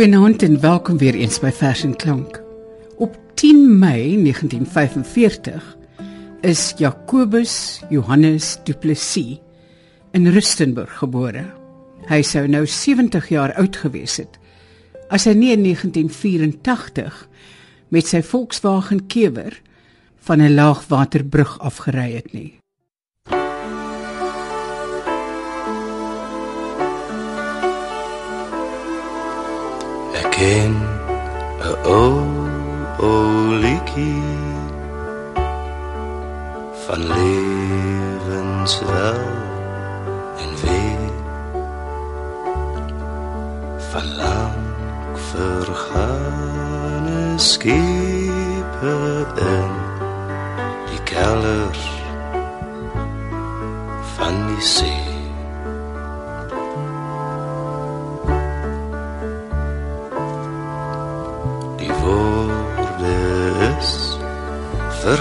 Goeienaand en welkom weer eens by Vers en Klank. Op 10 Mei 1945 is Jacobus Johannes Du Plessis in Rustenburg gebore. Hy sou nou 70 jaar oud gewees het as hy nie in 1984 met sy Volkswagen Kewer van 'n laagwaterbrug afgery het nie. Ken 'n ou ou liedjie van lewenswel en weer van lank vergane skepe in die kelders van die see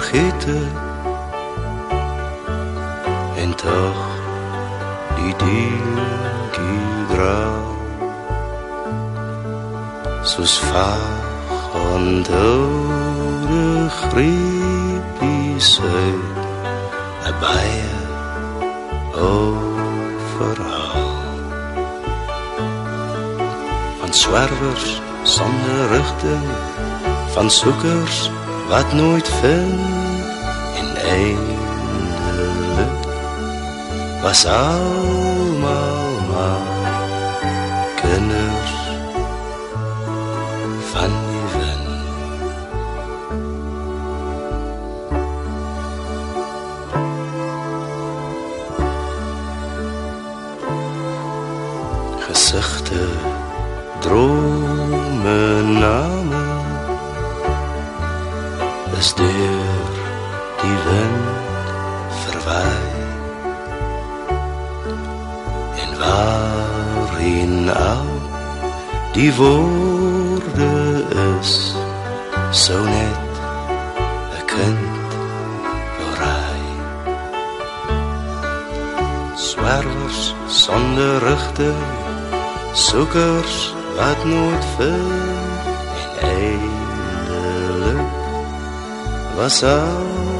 vergete en tog die dingie dra soos vaag ondode griepies uit a baie overhaal van swervers sonder rigting van soekers wat nooit vind en eindelik was almal maar kinders van die wind gesigte drome name is deur waarin al die woorde is so net 'n kind voorai swervers sonder rigting soekers wat nooit vind en eindelik was almal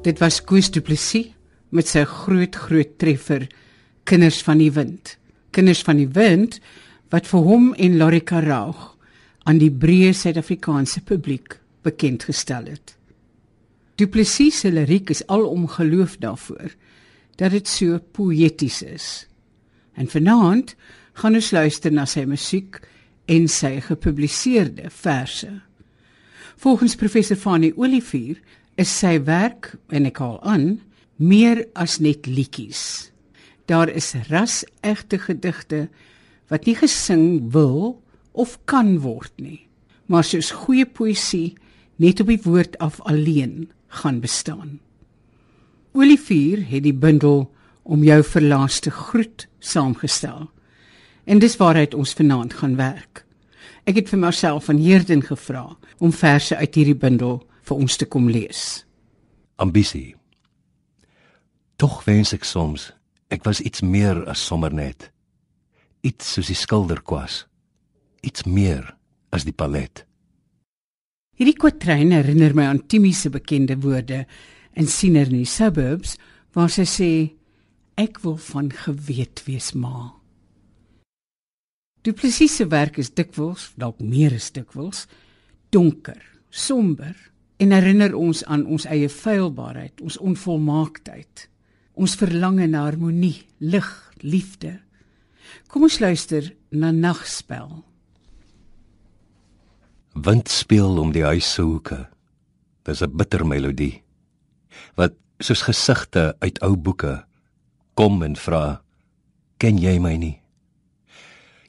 Dit was Koos Du Plessis met sy groot groot treffer Kinders van die Wind. Kinders van die Wind wat vir hom en Lorika Raag aan die breë Suid-Afrikaanse publiek bekend gestel het. Du Plessis se liriek is alom geloof daarvoor dat dit so poëties is. En vanaand gaan ons luister na sy musiek en sy gepubliseerde verse. Volgens professor Fanie Olivier is sy werk, en ek haal aan, meer as net liedjies. Daar is ras-egte gedigte wat nie gesing wil of kan word nie, maar soos goeie poësie net op die woord af alleen gaan bestaan. Olivier het die bundel om jou verlaaste groet saamgestel. En dis waaruit ons vanaand gaan werk. Ek het vir Marcel van Heerden gevra om verse uit hierdie bundel vir ons te kom lees. ambisie. Tog wens ek soms ek was iets meer as sommer net. Iets soos die skilderkwas. Iets meer as die palet. Hierdie kwatryn herinner my aan Timmy se bekende woorde in Siener in die suburbs waar sy sê ek wil van geweet wees ma. Du Plessis se werk is dikwels, dalk meer as dikwels, donker, somber en herinner ons aan ons eie feilbaarheid, ons onvolmaaktheid, ons verlange na harmonie, lig, liefde. Kom ons luister na Nagspel. Wind speel om die huis se hoeke. Dis 'n bitter melodie wat soos gesigte uit ou boeke kom en vra: "Ken jy my nie?"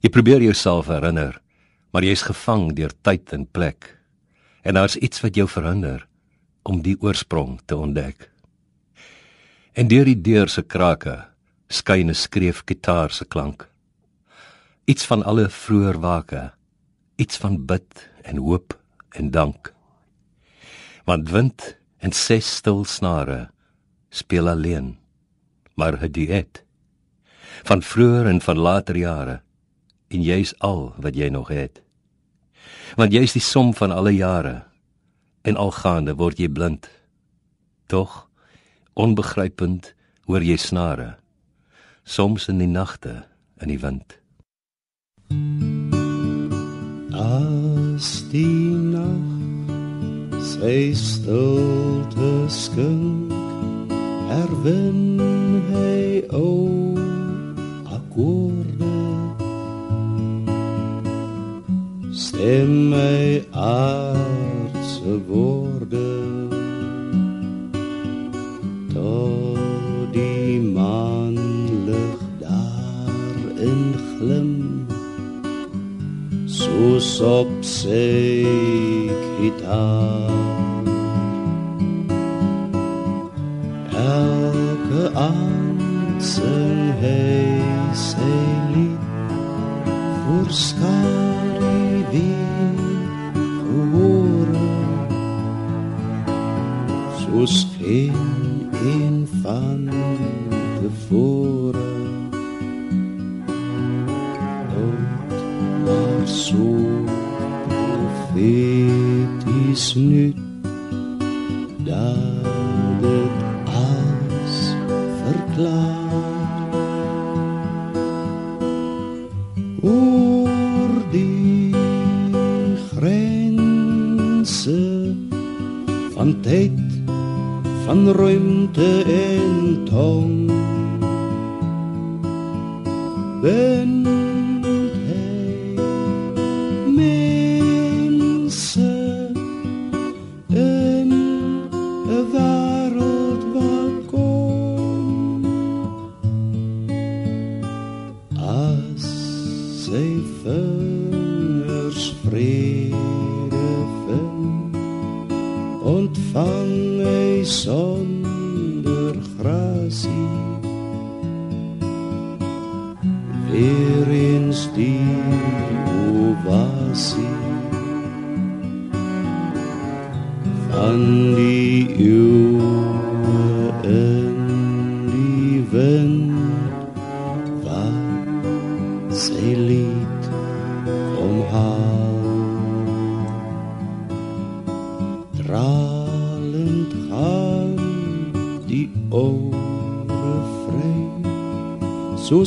Jy probeer jouself herinner, maar jy's gevang deur tyd en plek. En daar's iets wat jou verhinder om die oorsprong te ontdek. En deur die deur se krake skyn 'n skreef gitaar se klank. Iets van alle vroeër wake, iets van bid en hoop en dank. Want wind en ses stil snare speel alleen, maar 'n duet van vroeër en van later jare en jy's al wat jy nog het. Want jy's die som van alle jare en algaande word jy blind. Tog onbegrypend hoor jy snare soms in die nagte in die wind. As die nag sy stilte skink erwin hy o akkoorde stem my aardse woorde tot die maan lig daar in glim. Soos op sy gitaar elke aand sing hy sy lied voor skare soos geen een van tevore Oud, maar so profeties nu dat dit alles verklaar oor die grense van tyd van ruimte en tong ontvang hy sonder grasie. Weer eens die ovasie van die eeuwe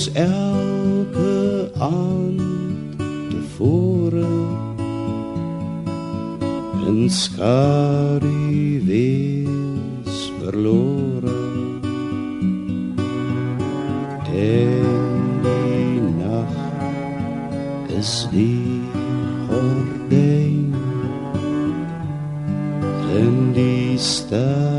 soos elke aand tevore en skadu wees verlore en die nag is die gordijn en die sterre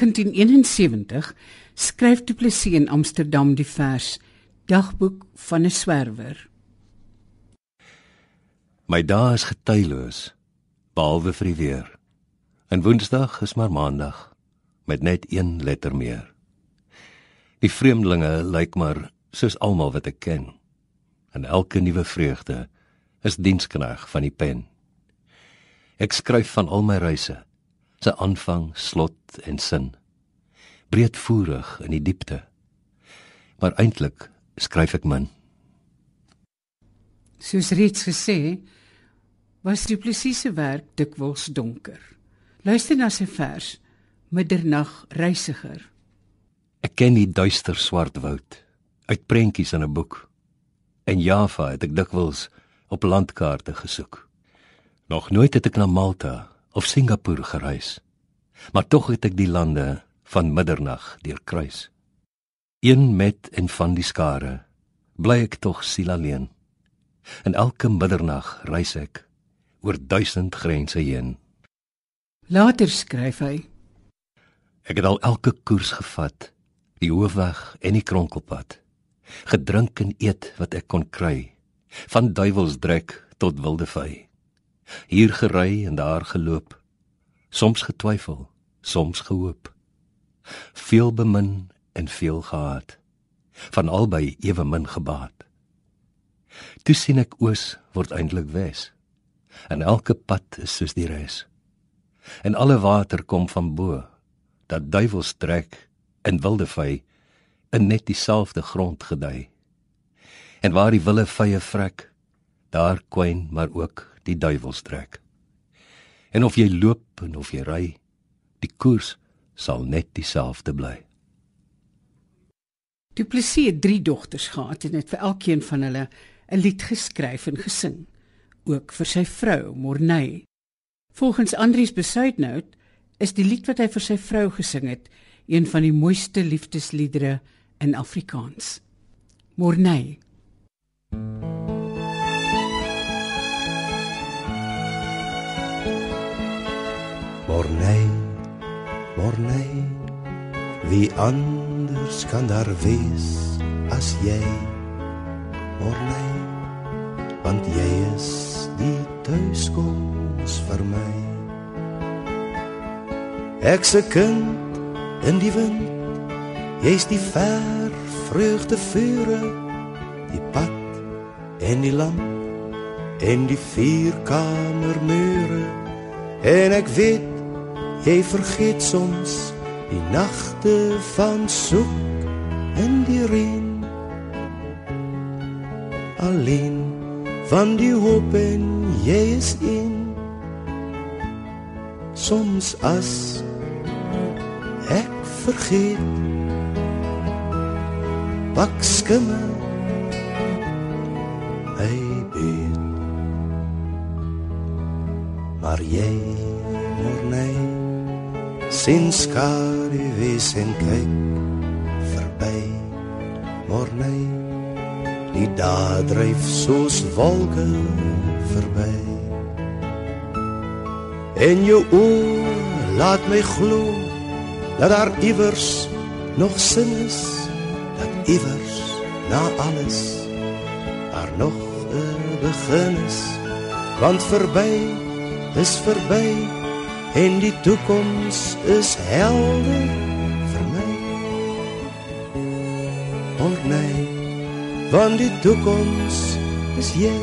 1971 skryf Du Plessis in Amsterdam die vers Dagboek van 'n swerwer. My dae is getyloos behalwe vir die weer. En Woensdag is maar Maandag met net een letter meer. Die vreemdelinge lyk maar soos almal wat ek ken. En elke nuwe vreugde is dienskneg van die pen. Ek skryf van al my reise, se aanvang, slot en sin. Breedvoerig in die diepte. Maar eintlik skryf ek min. Soos reeds gesê, was Du Plessis se werk dikwels donker. Luister na sy vers Middernag reisiger. Ek ken die duister swart woud uit prentjies in 'n boek. In Java het ek dikwels op landkaarte gesoek. Nog nooit het ek na Malta of Singapore gereis, maar tog het ek die lande van middernag deurkruis. Een met en van die skare bly ek tog siel alleen. En elke middernag reis ek oor duisend grense heen. Later skryf hy: Ek het al elke koers gevat, die hoofweg en die kronkelpad. Gedrink en eet wat ek kon kry Van duiwelsdrek tot wilde vy. Hier gery en daar geloop. Soms getwyfel, soms gehoop. Veel bemin en veel gehaat. Van albei ewe min gebaat. Toe sien ek oos word eintlik wes. En elke pad is soos die res. En alle water kom van bo. Dat duiwels trek en wilde vy in net dieselfde grond gedei. En waar die wille vye vrek, daar kwyn maar ook die duiwels trek. En of jy loop en of jy ry, die koers sal net dieselfde bly. Du Plessis het 3 dogters gehad en het vir elkeen van hulle 'n lied geskryf en gesing, ook vir sy vrou Morney. Volgens Andries Besuidnout is die lied wat hy vir sy vrou gesing het, een van die mooiste liefdesliedere in Afrikaans. Morney. Morney, wie anders kan daar wees as jy? Morney, want jy is die tuiskoms vir my. Ek se kind in die wind, jy's die ver vreugde vure, die pad en die lamp en die vierkamer mure. En ek weet jy vergeet soms die nagte van soek in die reën. Alleen van die hoop en jy is in. Soms as ek vergeet pak skimme hy weet maar jy morney sien skare wees en kyk verby morney die dae dryf soos wolke verby. En jou oë laat my glo dat daar iewers nog sin is dat iewers na alles daar nog 'n begin is. Want verby is verby en die toekoms is helder vir my. Maar nee want die toekoms is jy.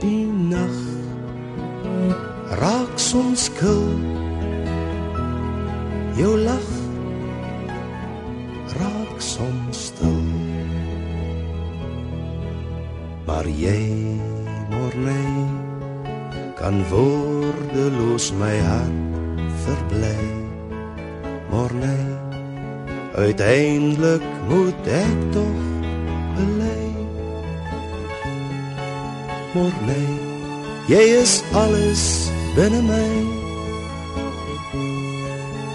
Die nag raak soms kil jou lag raak soms stil. Maar jy morney kan woordeloos my hart verbly. Morney uiteindelik moet ek tog bely. Morney jy is alles binne my.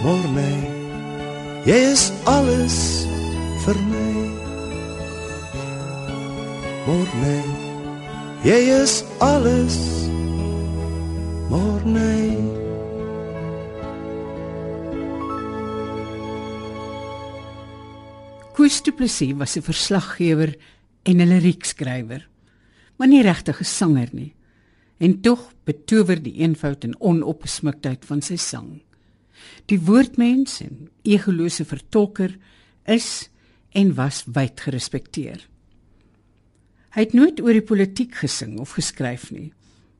Morney jy is alles vir my. Morney jy is alles morney Koos Du Plessis was 'n verslaggewer en 'n liriekskrywer, maar nie regtig 'n sanger nie. En tog betower die eenvoud en onopgesmuktheid van sy sang. Die woordmens en egolose vertolker is en was wyd gerespekteer. Hy het nooit oor die politiek gesing of geskryf nie,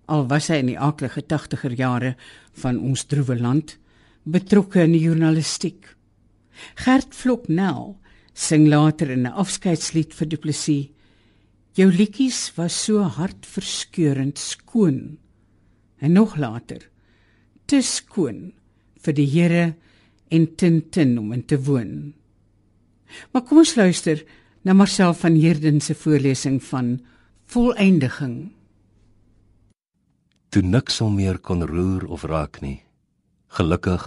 al was hy in die aaklige 80er jare van ons droewe land betrokke in die journalistiek. Gert Vloknel sing later in 'n afskeidslied vir Du Plessis. Jou liedjies was so hartverskeurend skoon. En nog later, te skoon vir die Here en tintin om in te woon. Maar kom ons luister na Marcel van Heerden se voorlesing van Volëindiging. Toe niks hom meer kon roer of raak nie, gelukkig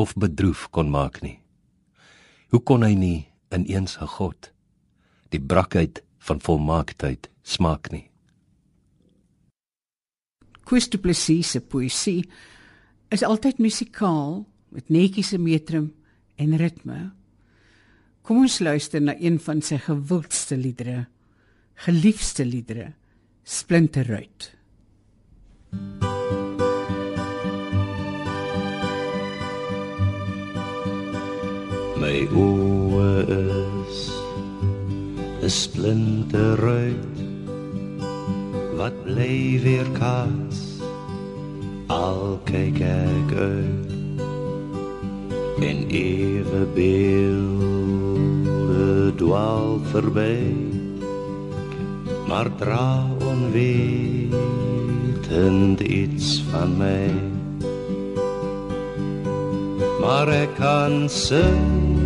of bedroef kon maak nie. Hoe kon hy nie ineens 'n God die brakheid van volmaaktheid smaak nie. Koos Du Plessis se poësie is altyd musikaal met netjiese metrum en ritme. Kom ons luister na een van sy gewildste liedere, geliefde liedere, Splinterruit. My oë is 'n splinterruit wat bly weer kaas. Al kyk ek uit en ewe beelde dwaal verby maar dra onwetend iets van my. Maar ek kan sing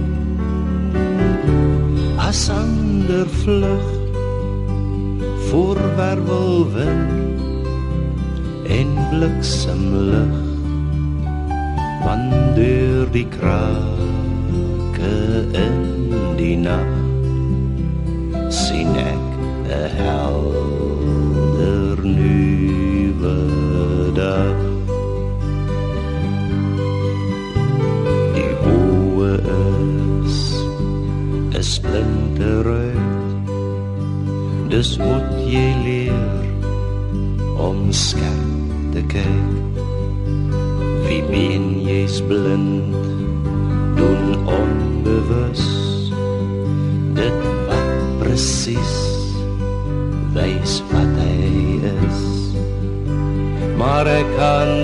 as ander vlug voor wervelwind en bliksemlig want deur die krake in die nag sien ek 'n helder dag die oë is 'n splinteruit dus moet jy leer om skerp te kyk. Wie ben jy's blind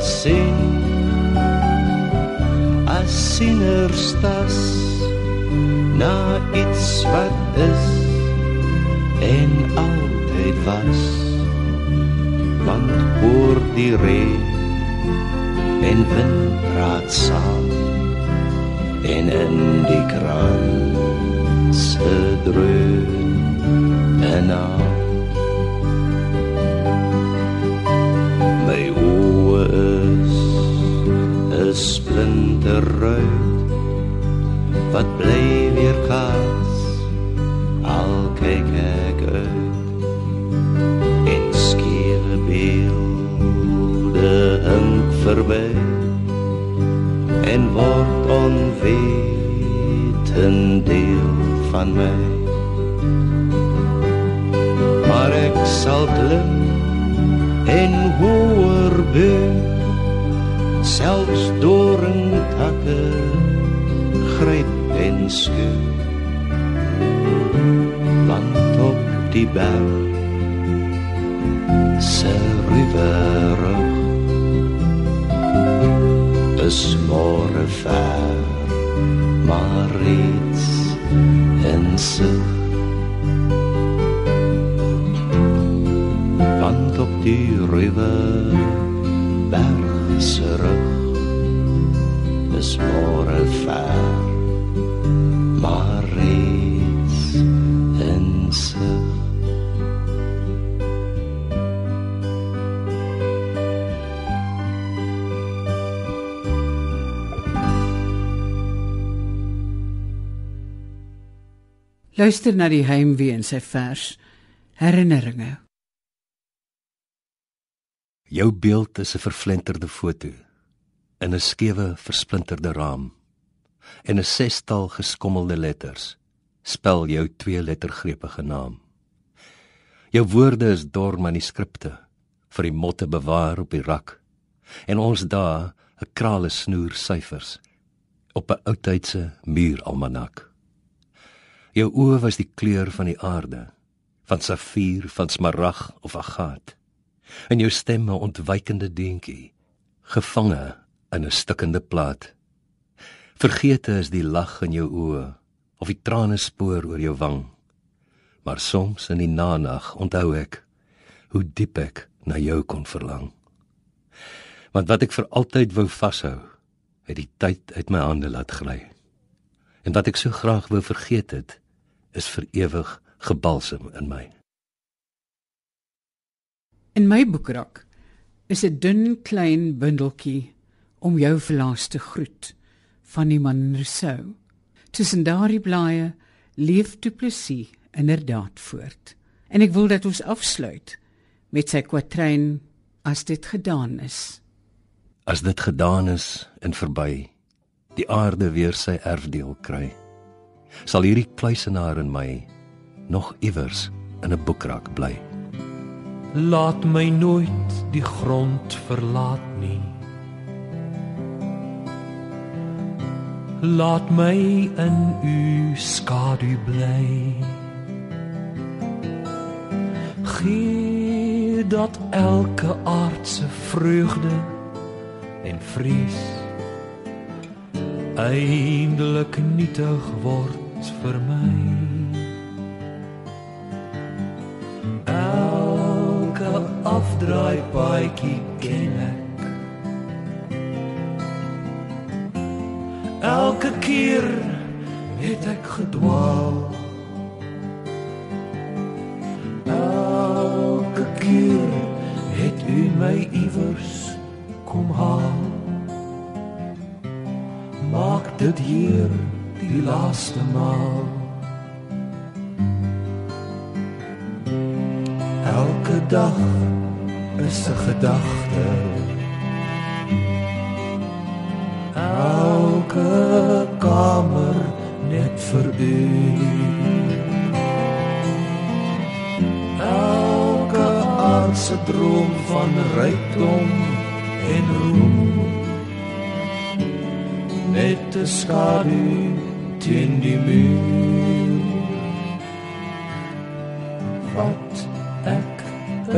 sien as sinnerstas na iets wat is. En altyd was want oor die reën en wind praat saam en in die krans se dreun en aan splinterruit wat bly weer kaas? Al kyk ek uit. En skewe beelde hink verby en word onwetend deel van my maar ek sal klim en hoor beu selfs doringtakke gryp en skeu want op die berg se rivier is môre ver maar reeds in sig want op die rivier berg se rug is môre ver maar reeds in sig Luister na die heimwee in sy vers Herinneringe. Jou beeld is 'n vervlenterde foto in 'n skewe, versplinterde raam. En 'n sestal geskommelde letters spel jou twee lettergrepige naam. Jou woorde is dor manuskripte vir die motte bewaar op die rak. En ons dae 'n krale snoer syfers op 'n oudtydse muuralmanak. Jou oë was die kleur van die aarde, van safier, van smarag of agaat. En jou stem 'n ontwykende deentjie, gevange in 'n stikkende plaat. Vergete is die lag in jou oë of die trane spoor oor jou wang. Maar soms in die nanag onthou ek hoe diep ek na jou kon verlang. Want wat ek vir altyd wou vashou, het die tyd uit my hande laat gly. En wat ek so graag wou vergeet het, is vir ewig gebalsem in my. In my boekrak is 'n dun klein bundeltjie om jou verlaas te groet van die man Rousseau. Tussen daardie blaaie leef Du Plessis inderdaad voort. En ek wil dat ons afsluit met sy kwatryn as dit gedaan is. As dit gedaan is en verby, die aarde weer sy erfdeel kry, sal hierdie kluisenaar in my nog iewers in 'n boekrak bly. Laat my nooit die grond verlaat nie. Laat my in u skadu bly. Gee dat elke aardse vreugde en vrees eindelik nietig word vir my. Afdraai paadjie ken ek. Elke keer het ek gedwaal. Elke keer het u my iewers kom haal maak dit hier die laaste maal elke dag 'n gedagte elke kamer net vir u. Elke aardse droom van rykdom en roem. Net 'n skadu teen die muur. Wat ek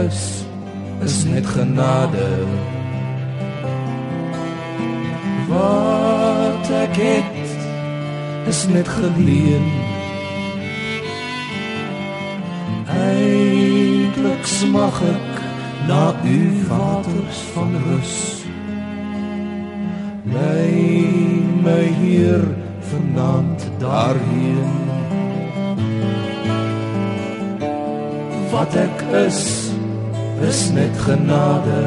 is is net genade. Wat ek het is net geleen. Eintlik smag ek na u waters van rus. Lei my hier vanaand daarheen. Wat ek is is net genade.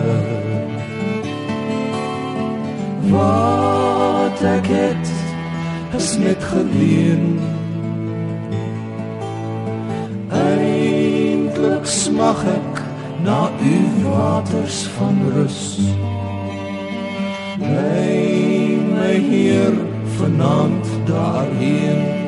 Wat ek het is net geleen eintlik smag ek na u waters van rus. My my hier vanaand daarheen